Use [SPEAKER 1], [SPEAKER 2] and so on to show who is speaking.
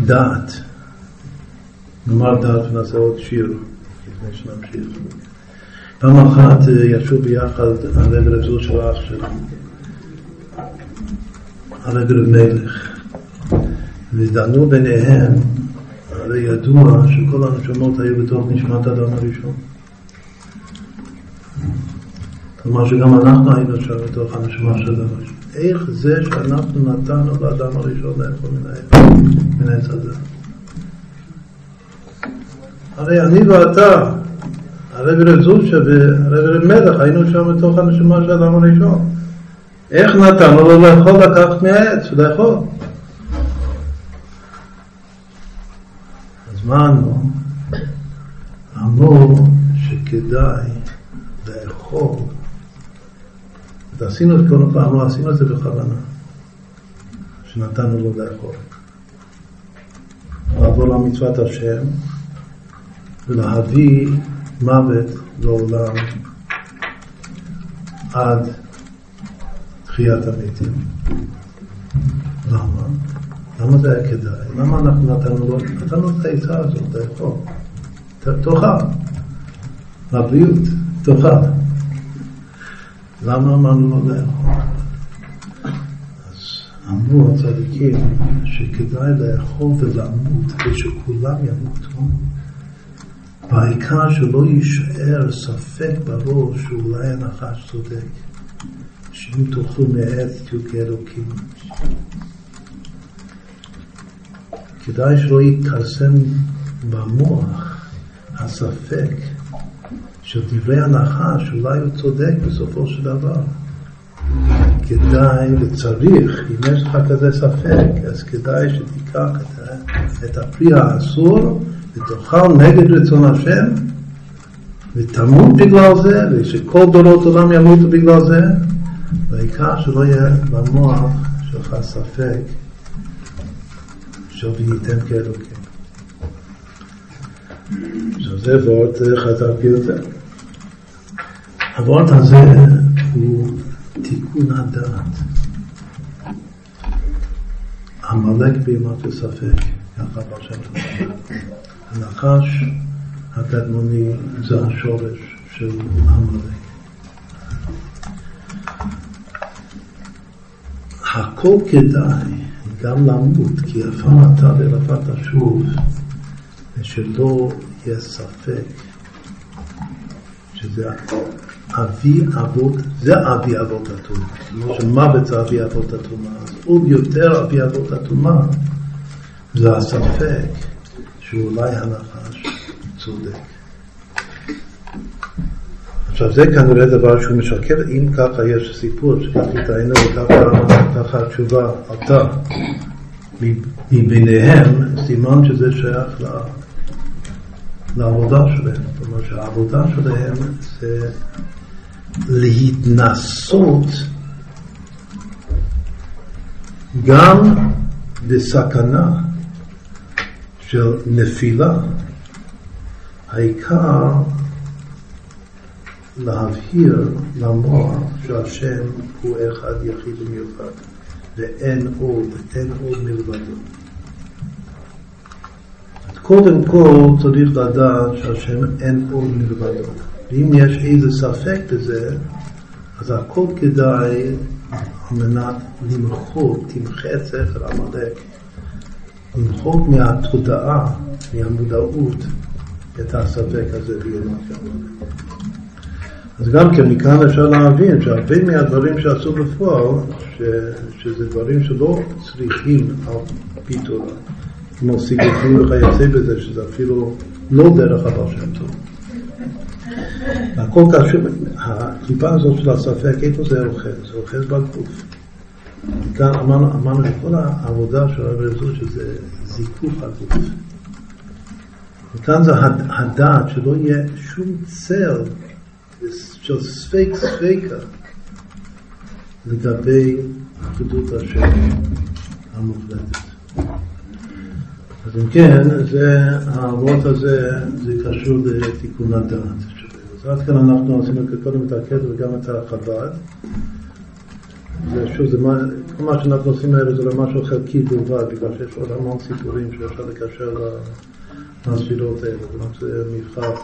[SPEAKER 1] דעת. נאמר דעת ונעשה עוד שיר לפני שנמשיך. פעם אחת אה, ישבו ביחד הרב רב זו של אח שלו, הרב רב מלך, ודנו ביניהם, הרי ידוע שכל הנשמות היו בתוך נשמת אדם הראשון. כלומר שגם אנחנו היינו שם בתוך הנשמה של אדם הראשון. איך זה שאנחנו נתנו לאדם הראשון לאכול מן העץ הזה? הרי אני ואתה, הרב רב זושה והרב רב מלך, היינו שם בתוך הנשמה של האדם הראשון. איך נתנו לו לאכול לקחת מהעץ, לאכול? אז מה ענו? אמרו שכדאי לאכול. ועשינו את כל הפעם, לא עשינו את זה בכוונה, שנתנו לו לאכול. לעבור למצוות השם ולהביא מוות לעולם עד תחיית המתים. למה? למה זה היה כדאי? למה אנחנו נתנו לו? נתנו את העצה הזאת, לאכול. תאכל. לבריאות, תאכל. למה אמרנו לו לאכול? אז אמרו הצדיקים שכדאי לאכול ולמות ושכולם ימותו. והעיקר שלא יישאר ספק בראש שאולי הנחש צודק, שאם תאכלו מעץ תהיו כאלוקים. כדאי שלא יתכרסם במוח הספק של דברי הנחש, שאולי הוא צודק בסופו של דבר. כדאי וצריך, אם יש לך כזה ספק, אז כדאי שתיקח את הפרי האסור ותאכל נגד רצון השם, ותמות בגלל זה, ושכל דורות עולם ימותו בגלל זה, והעיקר שלא יהיה במוח שלך ספק של וייתם כאלוקים. עכשיו זה וורט חזק ביותר. הוורט הזה הוא תיקון הדעת. עמלק בימת וספק, ככה פרשת הנחש הקדמוני זה השורש של עמלק. הכל כדאי גם למות, כי יפה אתה ויפה ושלא יהיה ספק שזה אבי אבות, זה אבי אבות הטומאה. כמו שמוות זה אבי אבות הטומאה, אז עוד יותר אבי אבות הטומאה זה הספק שאולי הנחש צודק. עכשיו זה כנראה דבר שהוא משקר, אם ככה יש סיפור שככה טעינו וככה התשובה עלתה מביניהם, סימן שזה שייך ל... לעבודה שלהם. זאת אומרת שהעבודה שלהם זה להתנסות גם בסכנה של נפילה. העיקר להבהיר למוח שהשם הוא אחד יחיד ומיוחד ואין עוד, אין עוד מלבדו. קודם כל צריך לדעת שהשם אין עוד מלבדו. ואם יש איזה ספק בזה, אז הכל כדאי על מנת למחוק, תמחה ספר עמלק, למחוק מהתודעה, מהמודעות, את הספק הזה ביומת עמלק. אז גם כן מכאן אפשר להבין שהרבה מהדברים שעשו בפועל, ש, שזה דברים שלא צריכים על פי תורה. כמו סיגופים וכיוצא בזה, שזה אפילו לא דרך הבעל שם טוב. הכל קשור, הקליפה הזאת של הספק, איפה זה אוחז? זה אוחז בגוף. כאן אמרנו, אמרנו שכל העבודה של הרב אלעזור שזה זיכוך הגוף. וכאן זה הדעת, שלא יהיה שום צל של ספק ספקה לגבי אחדות השם המוחלטת. אז אם כן, זה, האבות הזה, זה קשור לתיקון הדעת. אז עד כאן אנחנו עשינו קודם את הקטע וגם את החב"ד. זה שוב, זה מה, כל מה שאנחנו עושים הערב זה למשהו חלקי בלבד, בגלל שיש עוד המון סיפורים שאפשר לקשר לספירות האלה, זה מבחר